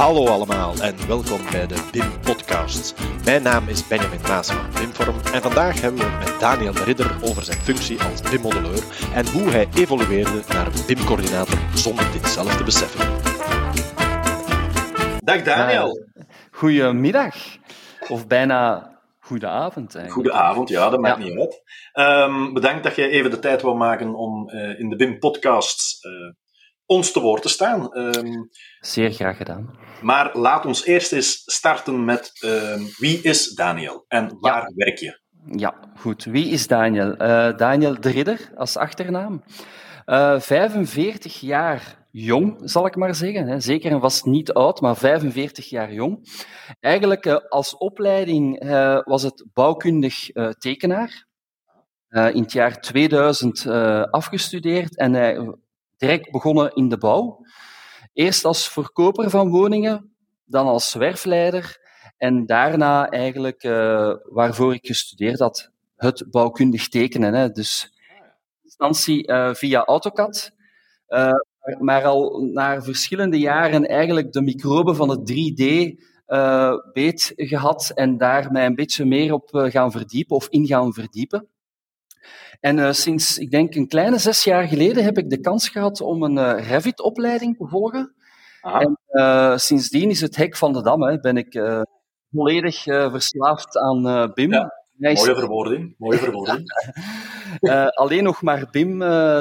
Hallo allemaal en welkom bij de BIM Podcast. Mijn naam is Benjamin Maas van BIMform en vandaag hebben we het met Daniel de Ridder over zijn functie als BIM-modelleur en hoe hij evolueerde naar een BIM-coördinator zonder dit zelf te beseffen. Dag Daniel. Goedemiddag, of bijna goede avond. Goede avond, ja, dat maakt niet uit. Um, bedankt dat je even de tijd wil maken om uh, in de BIM-podcast uh, ons te woord te staan. Um, Zeer graag gedaan. Maar laat ons eerst eens starten met um, wie is Daniel en waar ja. werk je? Ja, goed. Wie is Daniel? Uh, Daniel de Ridder als achternaam. 45 jaar jong, zal ik maar zeggen. Zeker en vast niet oud, maar 45 jaar jong. Eigenlijk uh, als opleiding was het bouwkundig tekenaar. in het jaar 2000 afgestudeerd en direct begonnen in de bouw. Eerst als verkoper van woningen, dan als zwerfleider en daarna eigenlijk waarvoor ik gestudeerd had, het bouwkundig tekenen. Hè. Dus instantie via AutoCAD. Uh, maar al na verschillende jaren eigenlijk de microben van het 3D uh, beet gehad en daar mij een beetje meer op gaan verdiepen of in gaan verdiepen. En uh, sinds, ik denk, een kleine zes jaar geleden heb ik de kans gehad om een uh, Revit-opleiding te volgen. Aha. En uh, sindsdien is het hek van de dam. Hè, ben ik volledig verslaafd aan BIM. Ja. Mooie verwoording. Mooie verwoording. alleen nog maar BIM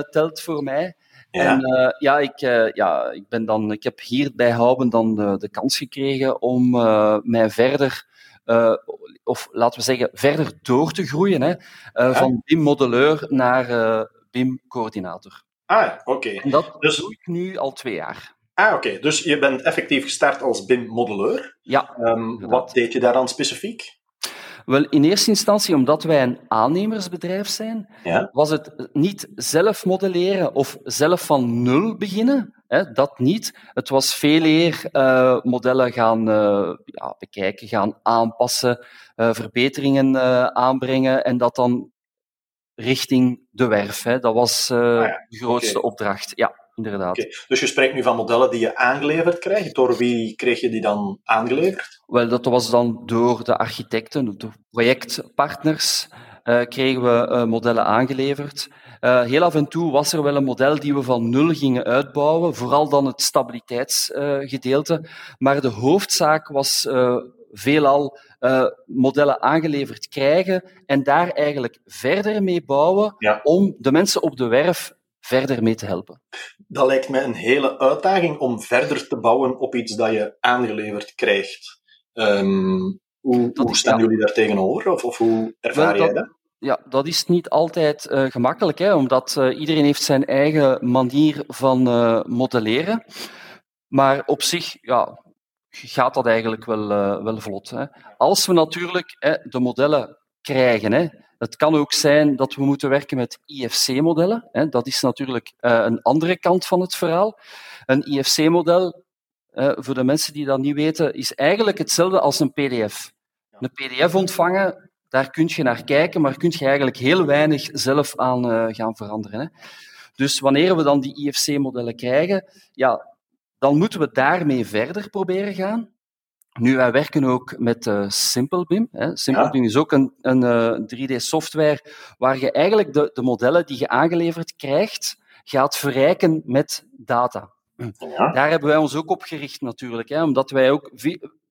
telt voor mij. Ja. En ja, ik, ja, ik, ben dan, ik heb hier bij Houben dan de, de kans gekregen om mij verder, of laten we zeggen, verder door te groeien. Hè, ja. Van BIM-modelleur naar BIM-coördinator. Ah, oké. Okay. En dat dus... doe ik nu al twee jaar. Ah, oké. Okay. Dus je bent effectief gestart als BIM-modelleur. Ja. Um, wat deed je daar dan specifiek? Wel, in eerste instantie, omdat wij een aannemersbedrijf zijn, ja? was het niet zelf modelleren of zelf van nul beginnen. Hè, dat niet. Het was veel eer uh, modellen gaan uh, ja, bekijken, gaan aanpassen, uh, verbeteringen aanbrengen en dat dan richting de werf. Hè. Dat was ah, ja. de grootste okay. opdracht. Ja. Inderdaad. Okay. Dus je spreekt nu van modellen die je aangeleverd krijgt. Door wie kreeg je die dan aangeleverd? Wel, dat was dan door de architecten, de projectpartners, uh, kregen we uh, modellen aangeleverd. Uh, heel af en toe was er wel een model die we van nul gingen uitbouwen, vooral dan het stabiliteitsgedeelte. maar de hoofdzaak was veelal modellen aangeleverd krijgen en daar eigenlijk verder mee bouwen ja. om de mensen op de werf verder mee te helpen. Dat lijkt mij een hele uitdaging om verder te bouwen op iets dat je aangeleverd krijgt. Um, hoe, hoe staan ja. jullie daar tegenover? Of, of hoe ervaar jij dat? Ja, dat is niet altijd uh, gemakkelijk, hè, omdat uh, iedereen heeft zijn eigen manier van uh, modelleren. Maar op zich ja, gaat dat eigenlijk wel, wel vlot. Hè. Als we natuurlijk hè, de modellen krijgen, hè, het kan ook zijn dat we moeten werken met IFC-modellen. Dat is natuurlijk uh, een andere kant van het verhaal. Een IFC-model, voor de mensen die dat niet weten, is eigenlijk hetzelfde als een PDF. Een PDF ontvangen, daar kun je naar kijken, maar kun je eigenlijk heel weinig zelf aan uh, gaan veranderen. Hè. Dus wanneer we dan die IFC-modellen krijgen, ja, dan moeten we daarmee verder proberen gaan. Nu, wij werken ook met uh, SimpleBIM. Hè. SimpleBIM ja. is ook een, een uh, 3D-software waar je eigenlijk de, de, modellen die je aangeleverd krijgt, gaat verrijken met data. Ja. Daar hebben wij ons ook op gericht natuurlijk, hè, omdat wij ook...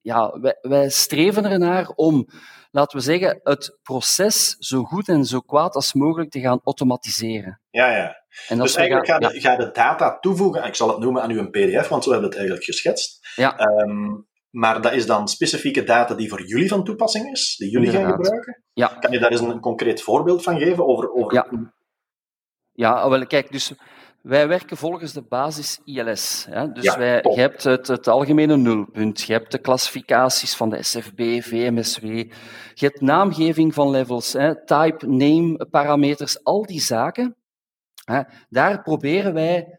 Ja, wij, wij streven ernaar om, laten we zeggen, het proces zo goed en zo kwaad als mogelijk te gaan automatiseren. Ja, ja. En dus eigenlijk gaan, ga, de, ga de data toevoegen, ik zal het noemen aan u een pdf, want zo hebben we het eigenlijk geschetst. Ja. Um, maar dat is dan specifieke data die voor jullie van toepassing is, die jullie Inderdaad. gaan gebruiken. Ja. Kan je daar eens een, concreet voorbeeld van geven? Over, over... Ja. ja, wel, kijk, dus wij werken volgens de basis ILS. Hè? Dus ja, wij, top. je hebt het, het, algemene nulpunt, je hebt de klassificaties van de SFB, VMSW, je hebt naamgeving van levels, hè? type, name, parameters, al die zaken. Hè? Daar proberen wij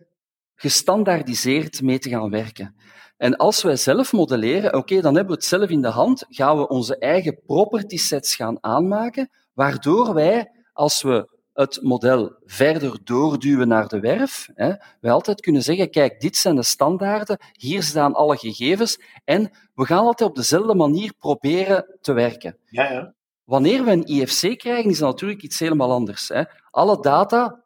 gestandaardiseerd mee te gaan werken. En als wij zelf modelleren, oké, okay, dan hebben we het zelf in de hand, gaan we onze eigen property sets gaan aanmaken, waardoor wij, als we het model verder doorduwen naar de werf, hè, wij altijd kunnen zeggen, kijk, dit zijn de standaarden, hier staan alle gegevens en we gaan altijd op dezelfde manier proberen te werken. Ja, ja. Wanneer we een IFC krijgen, is dat natuurlijk iets helemaal anders. Hè. Alle data,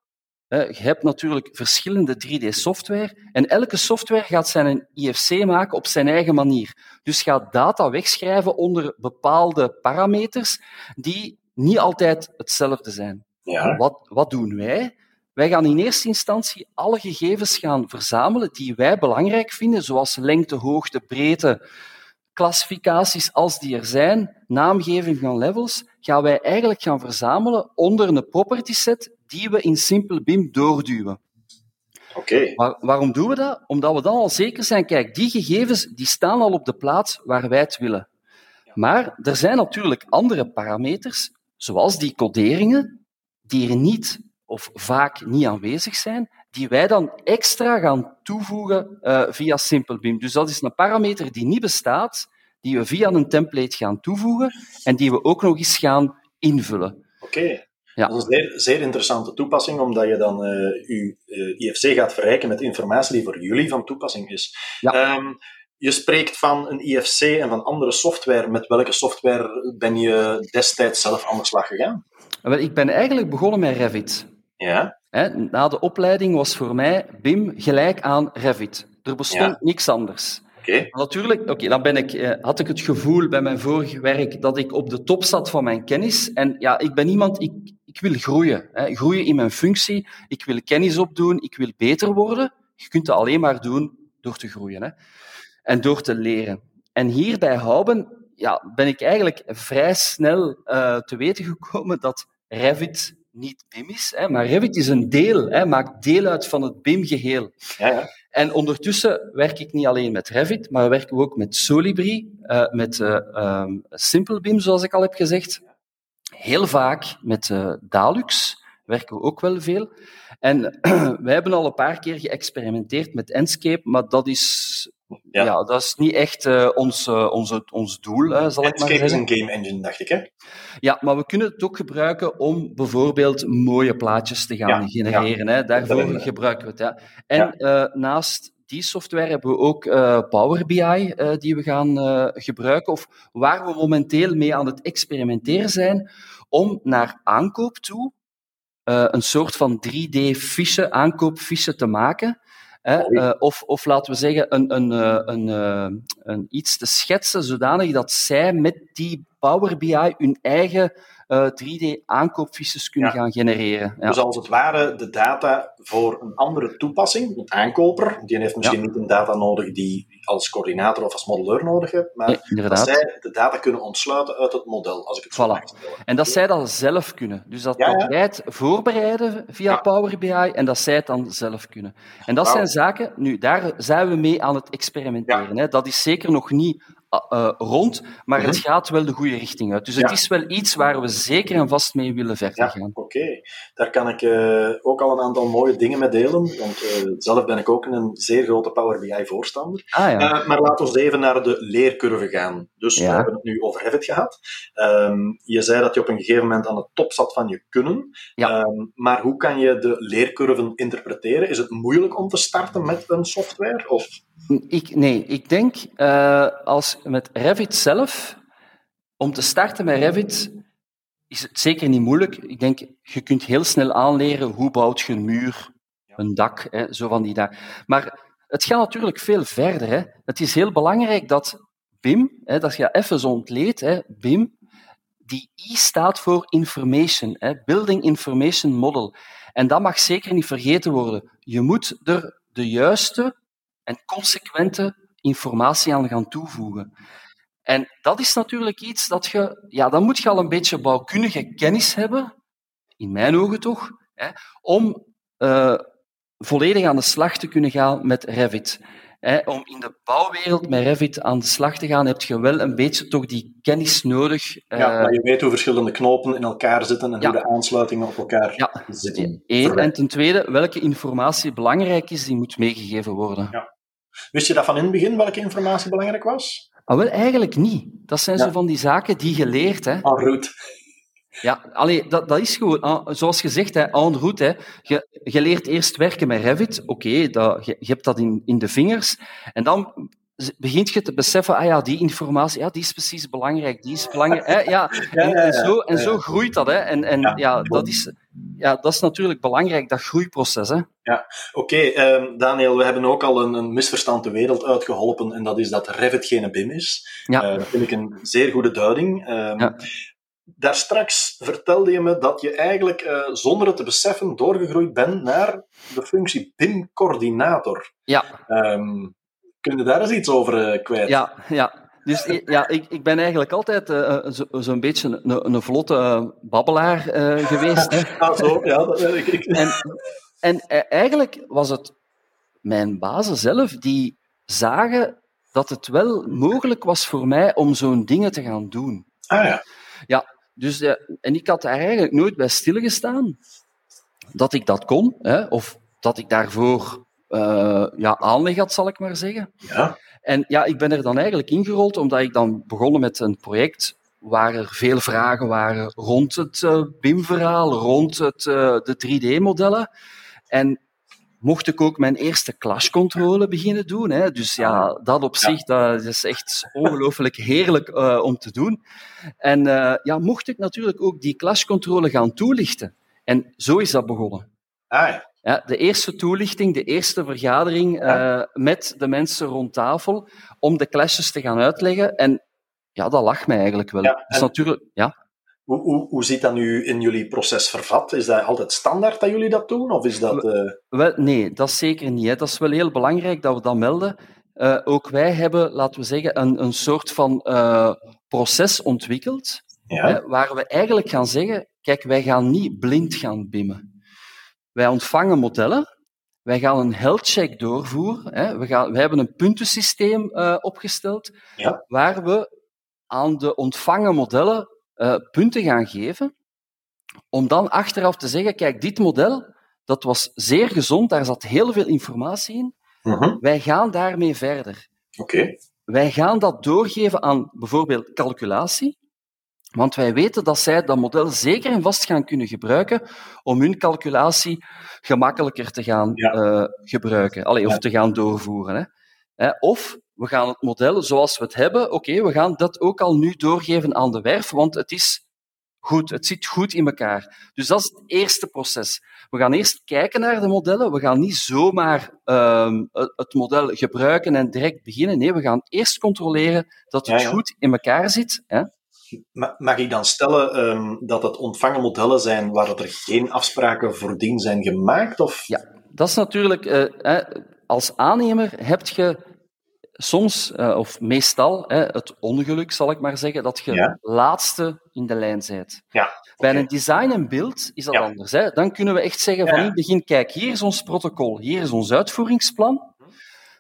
je hebt natuurlijk verschillende 3D-software en elke software gaat zijn IFC maken op zijn eigen manier. Dus gaat data wegschrijven onder bepaalde parameters die niet altijd hetzelfde zijn. ja. Wat, wat doen wij? Wij gaan in eerste instantie alle gegevens gaan verzamelen die wij belangrijk vinden, zoals lengte, hoogte, breedte, klassificaties als die er zijn, naamgeving van levels, gaan wij eigenlijk gaan verzamelen onder een property set die we in Simple BIM doorduwen. Oké. Waar- waarom doen we dat? Omdat we dan al zeker zijn, kijk, die gegevens die staan al op de plaats waar wij het willen. Maar er zijn natuurlijk andere parameters, zoals die coderingen, die er niet of vaak niet aanwezig zijn, die wij dan extra gaan toevoegen eh, via SimpleBeam. Dus dat is een parameter die niet bestaat, die we via een template gaan toevoegen en die we ook nog eens gaan invullen. Oké. Ja. Dat is een zeer, zeer interessante toepassing, omdat je dan eh je eh, IFC gaat verrijken met informatie die voor jullie van toepassing is. Ja. Ehm, je spreekt van een IFC en van andere software. Met welke software ben je destijds zelf aan de slag gegaan? Wel, Ik ben eigenlijk begonnen met Revit. Ja, na de opleiding was voor mij BIM gelijk aan Revit. Er bestond Ja. niks anders. oké. Maar Natuurlijk, oké, dan ben ik, eh, had ik het gevoel bij mijn vorige werk dat ik op de top zat van mijn kennis. En ja, ik ben iemand, ik, ik wil groeien. Hè, groeien in mijn functie. Ik wil kennis opdoen. Ik wil beter worden. Je kunt dat alleen maar doen door te groeien hè, en door te leren. En hier bij Houben ja, ben ik eigenlijk vrij snel eh, te weten gekomen dat Revit niet BIM is. Hè, maar Revit is een deel, hè, maakt deel uit van het BIM-geheel. Ja, ja. En ondertussen werk ik niet alleen met Revit, maar werken we ook met Solibri, eh, met eh ehm, SimpleBeam, zoals ik al heb gezegd. Heel vaak met eh, Dalux werken we ook wel veel. En wij hebben al een paar keer geëxperimenteerd met Enscape, maar dat is, Ja. ja. dat is niet echt eh, ons, eh, onze, ons doel, eh, zal ik maar is een game engine, dacht ik, hè? Ja, maar we kunnen het ook gebruiken om bijvoorbeeld mooie plaatjes te gaan Ja, genereren. Hè. Daarvoor gebruiken we het. Ja. En naast die software hebben we ook eh, Power BI eh, die we gaan eh, gebruiken, of waar we momenteel mee aan het experimenteren zijn, om naar aankoop toe een soort van 3D-fiche, aankoopfiche te maken. Hè, of, of laten we zeggen, een, een, een, een, iets te schetsen zodanig dat zij met die Power BI hun eigen eh, 3D-aankoopfiches kunnen Ja. gaan genereren. Ja. Dus als het ware de data voor een andere toepassing, een aankoper, die heeft misschien niet een data nodig die als coördinator of als modelleur nodig hebt, maar dat zij de data kunnen ontsluiten uit het model, als ik het Voilà. En dat zij dat zelf kunnen. Dus dat, dat wij het voorbereiden via. Power BI en dat zij het dan zelf kunnen. En dat zijn zaken, nu, daar zijn we mee aan het experimenteren. Hè. Dat is zeker nog niet uh, uh, rond, maar het gaat wel de goede richting uit. Dus het Mhm. Is wel iets waar we zeker en vast mee willen verder Ja, gaan. oké. Daar kan ik eh, ook al een aantal mooie dingen mee delen, want eh, zelf ben ik ook een zeer grote Power BI-voorstander. Ah ja. Eh, maar laten we even naar de leercurve gaan. Dus we hebben het nu over Revit gehad. Ehm, je zei dat je op een gegeven moment aan de top zat van je kunnen. Ehm, maar hoe kan je de leercurven interpreteren? Is het moeilijk om te starten met een software? Of... Ik, nee, ik denk uh, als met Revit zelf, om te starten met Revit, is het zeker niet moeilijk. Ik denk, je kunt heel snel aanleren hoe bouwt je een muur, een dak, hè, zo van die daar. Maar het gaat natuurlijk veel verder. Hè. Het is heel belangrijk dat BIM, hè, dat je even zo ontleed, hè, BIM, die I staat voor information, hè, Building Information Model. En dat mag zeker niet vergeten worden. Je moet er de juiste en consequente informatie aan gaan toevoegen. En dat is natuurlijk iets dat je, ja, dan moet je al een beetje bouwkundige kennis hebben, in mijn ogen toch, hè, om uh, volledig aan de slag te kunnen gaan met Revit. Om in de bouwwereld met Revit aan de slag te gaan, heb je wel een beetje toch die kennis nodig. Ja, maar je weet hoe verschillende knopen in elkaar zitten en ja. hoe de aansluitingen op elkaar ja. zitten. Eén, en ten tweede, welke informatie belangrijk is, die moet meegegeven worden. Ja. Wist je dat van in het begin, welke informatie belangrijk was? Ah, wel, eigenlijk niet. Dat zijn zo van die zaken die je leert. Hè. Ah, goed. Ja, allee, dat, dat is gewoon, ah, zoals gezegd, hè, en route. Hè. Je, je leert eerst werken met Revit. Oké, je, je hebt dat in, in de vingers. En dan begint je te beseffen, ah ja, die informatie, ja, die is precies belangrijk, die is belangrijk. Hè? Ja, en, en, zo, en zo groeit dat. Hè? En, en ja, dat, is, ja, dat is natuurlijk belangrijk, dat groeiproces. Hè? Ja, oké. Ehm, Daniel, we hebben ook al een, een, misverstand de wereld uitgeholpen, en dat is dat Revit geen BIM is. Ja. Uh, dat vind ik een zeer goede duiding. Um, ja. Daar straks vertelde je me dat je eigenlijk uh, zonder het te beseffen doorgegroeid bent naar de functie BIM-coördinator. Ja. Um, Kun je daar eens iets over uh, kwijt? Ja, ja. Dus ja, ik, ik ben eigenlijk altijd uh, zo'n zo beetje een, een vlotte babbelaar geweest. Ah, zo, ja. Dat, ik, ik. En, en eigenlijk was het mijn bazen zelf die zagen dat het wel mogelijk was voor mij om zo'n dingen te gaan doen. Ah ja. Ja, dus, en ik had daar eigenlijk nooit bij stilgestaan dat ik dat kon, hè, of dat ik daarvoor uh, ja, aanleg had, zal ik maar zeggen. Ja. En ja, ik ben er dan eigenlijk ingerold, omdat ik dan begonnen met een project waar er veel vragen waren rond het uh, BIM-verhaal, rond het, uh, de 3D-modellen. En mocht ik ook mijn eerste clashcontrole beginnen doen. Hè. Dus ja, dat op zich dat is echt ongelooflijk heerlijk uh, om te doen. En ja, mocht ik natuurlijk ook die clashcontrole gaan toelichten. En zo is dat begonnen. Ah, ja. Ja, de eerste toelichting, de eerste vergadering uh, met de mensen rond tafel om de clashes te gaan uitleggen. En ja, dat lag mij eigenlijk wel. Ja, dus natuurlijk, ja. Hoe, hoe, hoe zit dat nu in jullie proces vervat? Is dat altijd standaard dat jullie dat doen? Of is dat, uh... wel, nee, dat is zeker niet. Hè. Dat is wel heel belangrijk dat we dat melden. Uh, ook wij hebben, laten we zeggen, een, een soort van proces ontwikkeld. Ja. Hè, waar we eigenlijk gaan zeggen, kijk, wij gaan niet blind gaan bimmen. Wij ontvangen modellen. Wij gaan een health check doorvoeren. Hè. We, gaan, we hebben een puntensysteem opgesteld ja. waar we aan de ontvangen modellen uh, punten gaan geven. Om dan achteraf te zeggen, kijk, dit model, dat was zeer gezond, daar zat heel veel informatie in. Uh -huh. Wij gaan daarmee verder. Oké. Okay. Wij gaan dat doorgeven aan bijvoorbeeld calculatie. Want wij weten dat zij dat model zeker en vast gaan kunnen gebruiken om hun calculatie gemakkelijker te gaan ja. uh, gebruiken, Allee, of Ja. te gaan doorvoeren. Hè. Hè, Of we gaan het model zoals we het hebben, oké, we gaan dat ook al nu doorgeven aan de werf, want het is goed, het zit goed in elkaar. Dus dat is het eerste proces. We gaan eerst kijken naar de modellen, we gaan niet zomaar ehm, het model gebruiken en direct beginnen. Nee, we gaan eerst controleren dat het Ja, ja. goed in elkaar zit. Hè. Ma- Mag ik dan stellen ehm, dat het ontvangen modellen zijn waar er geen afspraken voordien zijn gemaakt? Of? Ja, dat is natuurlijk, eh, als aannemer heb je soms, eh, of meestal, hè, het ongeluk, zal ik maar zeggen, dat je Ja. laatste in de lijn bent. Ja, Bij een design en beeld is dat Ja. anders. Hè. Dan kunnen we echt zeggen van in het begin, kijk, hier is ons protocol, hier is ons uitvoeringsplan.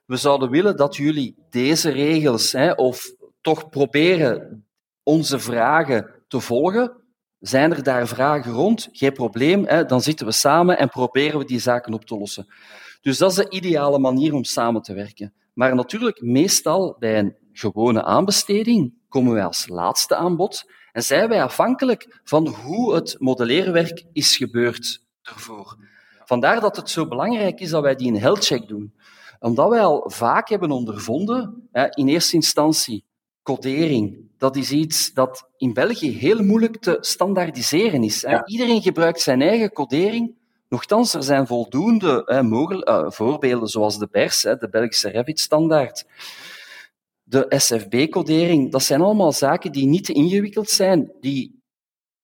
We zouden willen dat jullie deze regels, hè, of toch proberen onze vragen te volgen. Zijn er daar vragen rond? Geen probleem, hè, dan zitten we samen en proberen we die zaken op te lossen. Dus dat is de ideale manier om samen te werken. Maar natuurlijk, meestal bij een gewone aanbesteding komen wij als laatste aan bod en zijn wij afhankelijk van hoe het modelleerwerk is gebeurd ervoor. Vandaar dat het zo belangrijk is dat wij die een health check doen. Omdat wij al vaak hebben ondervonden, in eerste instantie, codering. Dat is iets dat in België heel moeilijk te standaardiseren is. Ja. Iedereen gebruikt zijn eigen codering. Nochtans, er zijn voldoende hè, mogel- eh, voorbeelden, zoals de BERS, hè, de Belgische Revit-standaard. De SFB-codering, dat zijn allemaal zaken die niet te ingewikkeld zijn, die,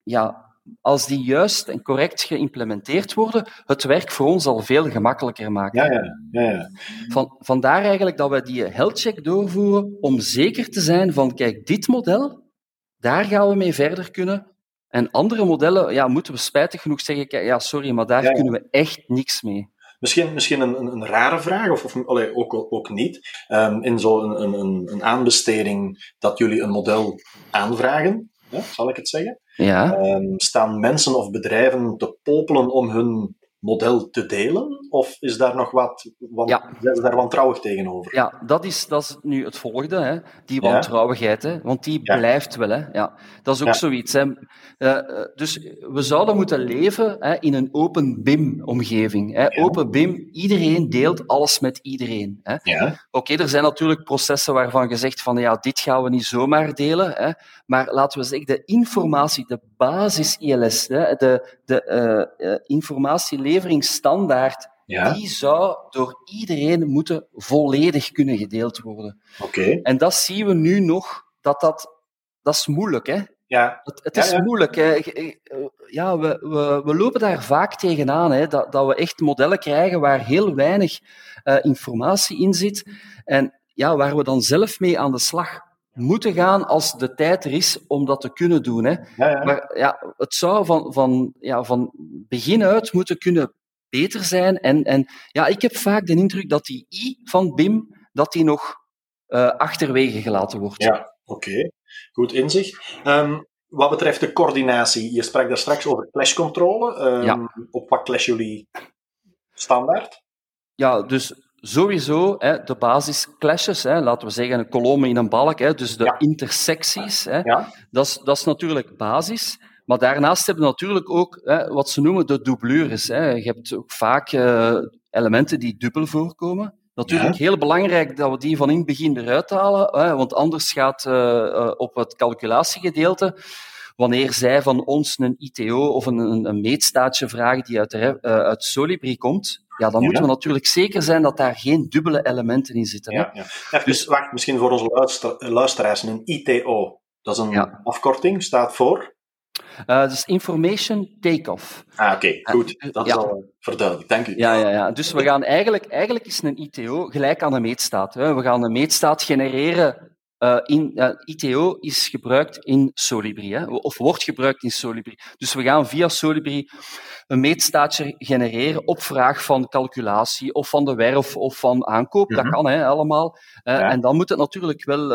ja, als die juist en correct geïmplementeerd worden, het werk voor ons al veel gemakkelijker maken. Ja, ja, ja, ja. Van, vandaar eigenlijk dat wij die health check doorvoeren om zeker te zijn van, kijk, dit model, daar gaan we mee verder kunnen. En andere modellen, ja, moeten we spijtig genoeg zeggen, ja, sorry, maar daar Ja, ja. kunnen we echt niks mee. Misschien, misschien een, een, een rare vraag, of, of allee, ook, ook niet. Ehm, in zo'n een, een, een aanbesteding dat jullie een model aanvragen, hè, zal ik het zeggen, Ja, ehm, staan mensen of bedrijven te popelen om hun model te delen? Of is daar nog wat, want, ja. zijn ze daar wantrouwig tegenover? Ja, dat is, dat is nu het volgende, hè. die wantrouwigheid. Hè. Want die blijft wel. Hè. Ja, dat is ook zoiets. Hè. Uh, dus we zouden moeten leven hè, in een open BIM-omgeving. Open BIM, iedereen deelt alles met iedereen. Hè. Oké, er zijn natuurlijk processen waarvan je zegt van ja, dit gaan we niet zomaar delen. Hè. Maar laten we zeggen, de informatie, de basis-ILS, de, de uh, informatieleveringsstandaard, die zou door iedereen moeten volledig kunnen gedeeld worden. Oké. En dat zien we nu nog, dat dat, dat is moeilijk, hè. Ja. Het, het is moeilijk. Hè. Ja, we, we, we lopen daar vaak tegenaan, hè, dat, dat we echt modellen krijgen waar heel weinig uh, informatie in zit en ja, waar we dan zelf mee aan de slag moeten gaan als de tijd er is om dat te kunnen doen. Hè. Ja, ja. Maar ja, het zou van, van, ja, van begin uit moeten kunnen beter zijn. En, en ja, ik heb vaak de indruk dat die I van BIM dat die nog uh, achterwege gelaten wordt. Ja, oké. Goed inzicht. Um, wat betreft de coördinatie, je sprak daar straks over clashcontrole. Um, ja. Op wat clash jullie standaard? Ja, dus sowieso hè, de basisclashes, hè, laten we zeggen een kolom in een balk, hè, dus de intersecties, hè, ja. dat, is, dat is natuurlijk basis. Maar daarnaast hebben we natuurlijk ook hè, wat ze noemen de doublures. Hè. Je hebt ook vaak uh, elementen die dubbel voorkomen. Natuurlijk heel belangrijk dat we die van in het begin eruit halen, hè, want anders gaat uh, uh, op het calculatiegedeelte wanneer zij van ons een ITO of een, een, een meetstaatje vragen die uit, de, uh, uit Solibri komt, ja, dan moeten we natuurlijk zeker zijn dat daar geen dubbele elementen in zitten. Ja, ja. Even, dus, wacht, misschien voor onze luister, luisteraars, een ITO, dat is een afkorting, staat voor? Uh, dus Information Takeoff. Ah, oké, okay. goed. Dat is al verduidelijk. Dank u. Ja, ja, ja. Dus we gaan eigenlijk, eigenlijk is een ITO gelijk aan een meetstaat. Hè. We gaan een meetstaat genereren uh, in, uh, ITO is gebruikt in Solibri, hè, of wordt gebruikt in Solibri. Dus we gaan via Solibri een meetstaatje genereren op vraag van calculatie, of van de werf, of van aankoop. Dat mhm. kan hè, allemaal. Uh, ja. En dan moet het natuurlijk wel,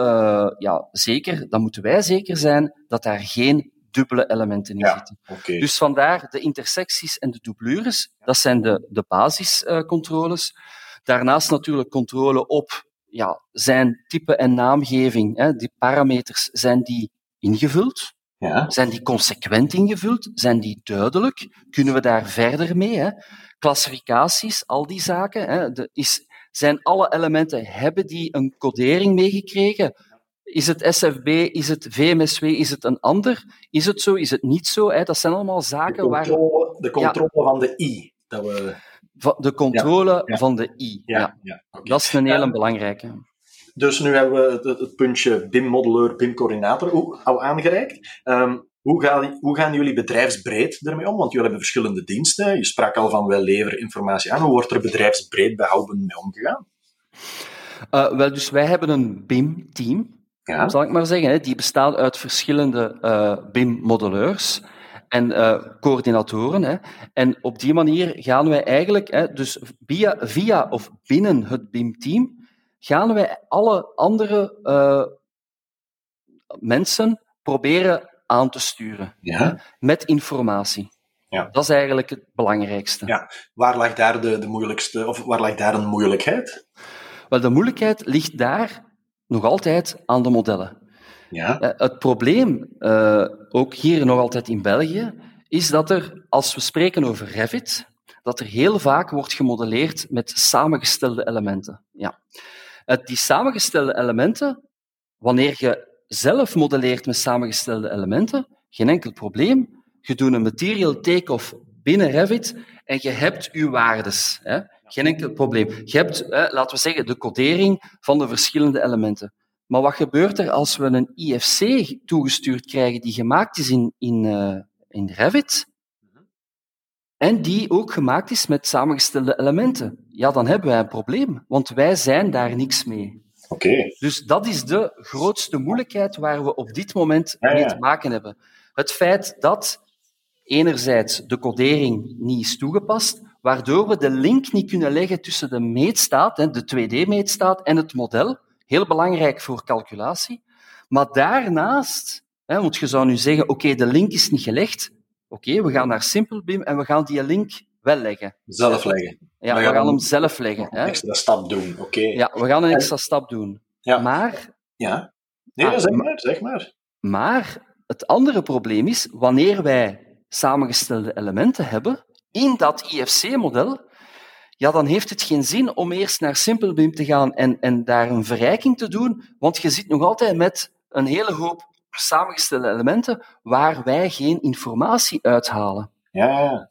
ja, zeker, dan moeten wij zeker zijn dat daar geen dubbele elementen in ja, zitten. Okay. Dus vandaar de intersecties en de doublures, dat zijn de, de basiscontroles. Daarnaast natuurlijk controle op ja, zijn type en naamgeving, hè, die parameters, zijn die ingevuld? Ja. Zijn die consequent ingevuld? Zijn die duidelijk? Kunnen we daar verder mee? Hè? Klassificaties, al die zaken. Hè? De, is, zijn alle elementen, hebben die een codering meegekregen? Is het SFB, is het VMSW, is het een ander? Is het zo, is het niet zo? Hè? Dat zijn allemaal zaken de controle, waar... De controle ja, van de I. Dat we... De controle ja, van de I. Ja, okay. Dat is een hele belangrijke. Dus nu hebben we het, het puntje BIM-modeleur, BIM-coördinator al aangereikt. Um, hoe, gaan, hoe gaan jullie bedrijfsbreed ermee om? Want jullie hebben verschillende diensten. Je sprak al van wij leveren informatie aan. Hoe wordt er bedrijfsbreed behouden mee omgegaan? Uh, wel, dus wij hebben een BIM-team, ja. zal ik maar zeggen. Hè. Die bestaat uit verschillende uh, BIM-modelleurs en uh, coördinatoren. Hè. En op die manier gaan wij eigenlijk, hè, dus via, via of binnen het BIM-team, gaan wij alle andere uh, mensen proberen aan te sturen ja. met informatie. Ja. Dat is eigenlijk het belangrijkste. Ja. Waar lag daar de, de moeilijkste, of waar lag daar een moeilijkheid? Wel, de moeilijkheid ligt daar nog altijd aan de modellen. Ja. Uh, het probleem, uh, ook hier nog altijd in België, is dat er, als we spreken over Revit, dat er heel vaak wordt gemodelleerd met samengestelde elementen. Ja. Uh, die samengestelde elementen, wanneer je zelf modelleert met samengestelde elementen, geen enkel probleem. Je doet een material take-off binnen Revit en je hebt je waardes. Hè? Geen enkel probleem. Je hebt, laten we zeggen, de codering van de verschillende elementen. Maar wat gebeurt er als we een IFC toegestuurd krijgen die gemaakt is in, in, uh, in Revit? En die ook gemaakt is met samengestelde elementen. Ja, dan hebben wij een probleem, want wij zijn daar niks mee. Oké. Okay. Dus dat is de grootste moeilijkheid waar we op dit moment ja, ja. mee te maken hebben. Het feit dat enerzijds de codering niet is toegepast, waardoor we de link niet kunnen leggen tussen de meetstaat, de 2D-meetstaat en het model, heel belangrijk voor calculatie. Maar daarnaast, want je zou nu zeggen, oké, okay, de link is niet gelegd, oké, okay, we gaan naar SimpleBIM en we gaan die link wel leggen. Zelf leggen. Ja, we, gaan, hem zelf leggen. Een extra stap doen, oké. Ja, we gaan een extra stap doen. Ja. Maar... Ja. Nee, ah, zeg maar, zeg maar. Maar het andere probleem is, wanneer wij samengestelde elementen hebben in dat IFC-model, ja, dan heeft het geen zin om eerst naar SimpleBIM te gaan en, en daar een verrijking te doen, want je zit nog altijd met een hele hoop samengestelde elementen waar wij geen informatie uithalen. Ja,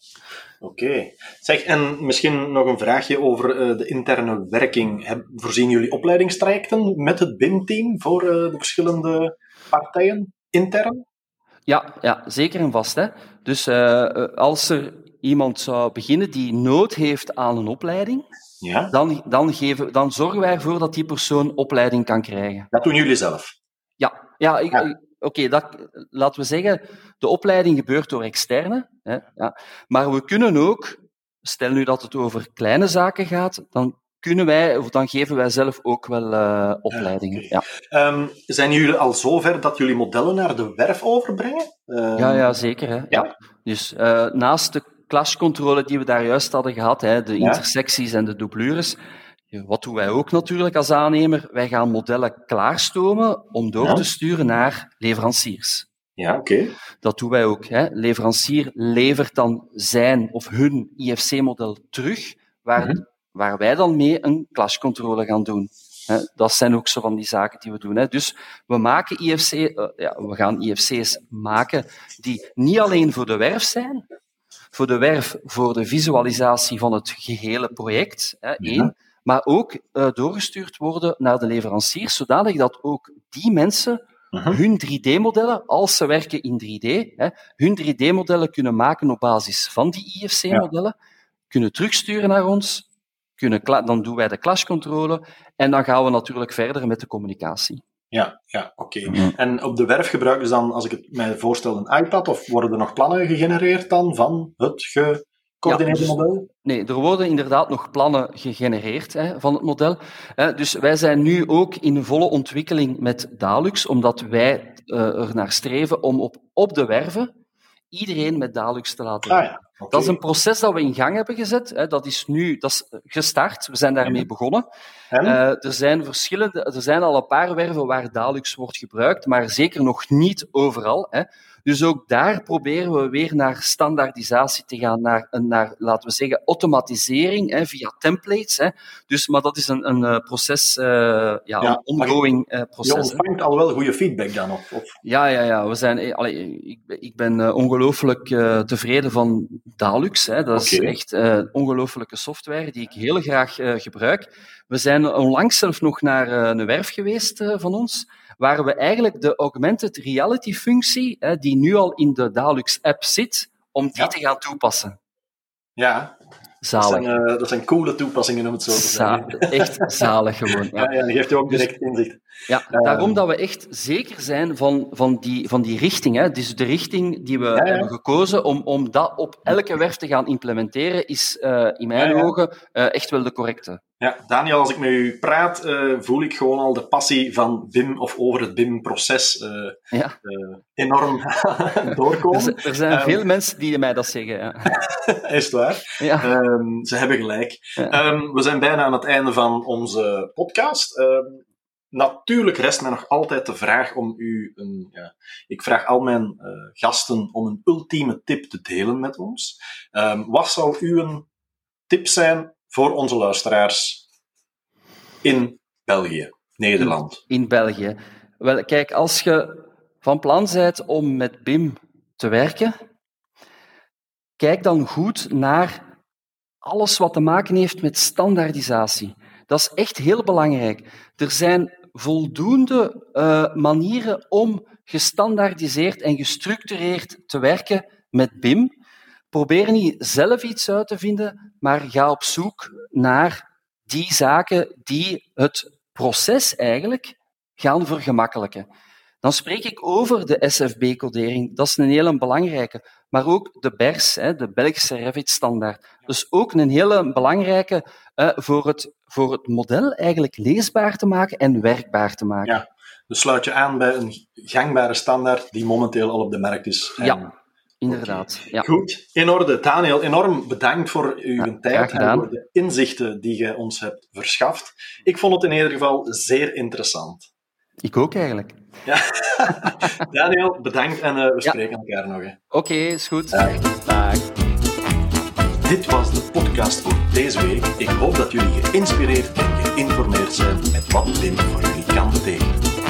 oké. Zeg, en misschien nog een vraagje over uh, de interne werking. voorzien jullie opleidingstrajecten met het BIM-team voor uh, de verschillende partijen intern? Ja, ja zeker en vast. Hè. Dus uh, als er iemand zou beginnen die nood heeft aan een opleiding, ja? dan, dan, geven, dan zorgen wij ervoor dat die persoon opleiding kan krijgen. Dat doen jullie zelf? Ja, ja, ja. oké, laten we zeggen, de opleiding gebeurt door externe. Hè, ja. Maar we kunnen ook, stel nu dat het over kleine zaken gaat, dan kunnen wij, of dan geven wij zelf ook wel uh, opleidingen. Ja, um, zijn jullie al zover dat jullie modellen naar de werf overbrengen? Um, ja, ja, zeker. Hè. Ja. Dus uh, naast de clashcontrole die we daar juist hadden gehad, hè, de intersecties en de doublures, wat doen wij ook natuurlijk als aannemer? Wij gaan modellen klaarstomen om door te sturen naar leveranciers. Ja, oké. Dat doen wij ook. Hè. Leverancier levert dan zijn of hun IFC-model terug, waar, mhm. waar wij dan mee een clashcontrole gaan doen. Dat zijn ook zo van die zaken die we doen. Dus we maken IFC, uh, ja, we gaan IFC's maken die niet alleen voor de werf zijn, voor de werf voor de visualisatie van het gehele project, hè, één, maar ook uh, doorgestuurd worden naar de leveranciers, zodanig dat ook die mensen uh hun 3D-modellen, als ze werken in 3D, hè, hun 3D-modellen kunnen maken op basis van die IFC-modellen, kunnen terugsturen naar ons, kunnen dan doen wij de clashcontrole en dan gaan we natuurlijk verder met de communicatie. Ja, ja oké. En op de werf gebruiken ze dan, als ik het mij voorstel, een iPad of worden er nog plannen gegenereerd dan van het gecoördineerde dus model? Nee, er worden inderdaad nog plannen gegenereerd hè, van het model. Dus wij zijn nu ook in volle ontwikkeling met Dalux, omdat wij uh, er naar streven om op, op de werven iedereen met Dalux te laten ah, ja. Dat is een proces dat we in gang hebben gezet. Hè. Dat is nu dat is gestart. We zijn daarmee begonnen. Uh, er, zijn verschillende, er zijn al een paar werven waar Dalux wordt gebruikt, maar zeker nog niet overal. Hè. Dus ook daar proberen we weer naar standaardisatie te gaan, naar, naar laten we zeggen, automatisering hè, via templates. Hè. Dus, maar dat is een, een eh, proces, uh, ja, ja, een ongoing uh, proces. Je ontvangt al wel goede feedback dan? Of, of? Ja, ja, ja. We zijn, allee, ik, ik ben ongelooflijk tevreden van Dalux. Hè. Dat is echt ongelooflijke software die ik heel graag gebruik. We zijn onlangs zelf nog naar een werf geweest van ons waar we eigenlijk de augmented reality functie, hè, die nu al in de Dalux app zit, om die te gaan toepassen. Ja, Zalig. Dat zijn, uh, dat zijn coole toepassingen, om het zo te zeggen. echt zalig gewoon. Ja, ja, ja geeft je ook direct inzicht. Ja, daarom dat we echt zeker zijn van, van, die, van die richting. Hè. Dus de richting die we hebben gekozen om, om dat op elke werf te gaan implementeren, is uh, in mijn ogen echt wel de correcte. Ja, Daniel, als ik met u praat, uh, voel ik gewoon al de passie van BIM of over het BIM-proces uh, ja. uh, enorm doorkomen. Er, er zijn um, veel mensen die mij dat zeggen. Ja. Is het waar? Ja. Um, ze hebben gelijk. Um, we zijn bijna aan het einde van onze podcast. natuurlijk rest mij nog altijd de vraag om u een. Ja, ik vraag al mijn gasten om een ultieme tip te delen met ons. wat zou uw tip zijn voor onze luisteraars in België, Nederland? In, België. Wel, kijk, als je van plan bent om met BIM te werken, kijk dan goed naar alles wat te maken heeft met standaardisatie. Dat is echt heel belangrijk. Er zijn voldoende uh, manieren om gestandaardiseerd en gestructureerd te werken met BIM. Probeer niet zelf iets uit te vinden, maar ga op zoek naar die zaken die het proces eigenlijk gaan vergemakkelijken. Dan spreek ik over de SFB-codering. Dat is een hele belangrijke. Maar ook de BERS, de Belgische Revit-standaard. Dus ook een hele belangrijke voor het, voor het model eigenlijk leesbaar te maken en werkbaar te maken. Ja, dus sluit je aan bij een gangbare standaard die momenteel al op de markt is. Ja, Inderdaad. Ja. Goed, in orde. Daniel, enorm bedankt voor uw tijd en voor de inzichten die je ons hebt verschaft. Ik vond het in ieder geval zeer interessant. Ik ook eigenlijk. Ja. Daniel, bedankt en uh, we spreken elkaar nog. Oké, okay, is goed. Dag. Dag. Dit was de podcast voor deze week. Ik hoop dat jullie geïnspireerd en geïnformeerd zijn met wat BIM voor jullie kan betekenen.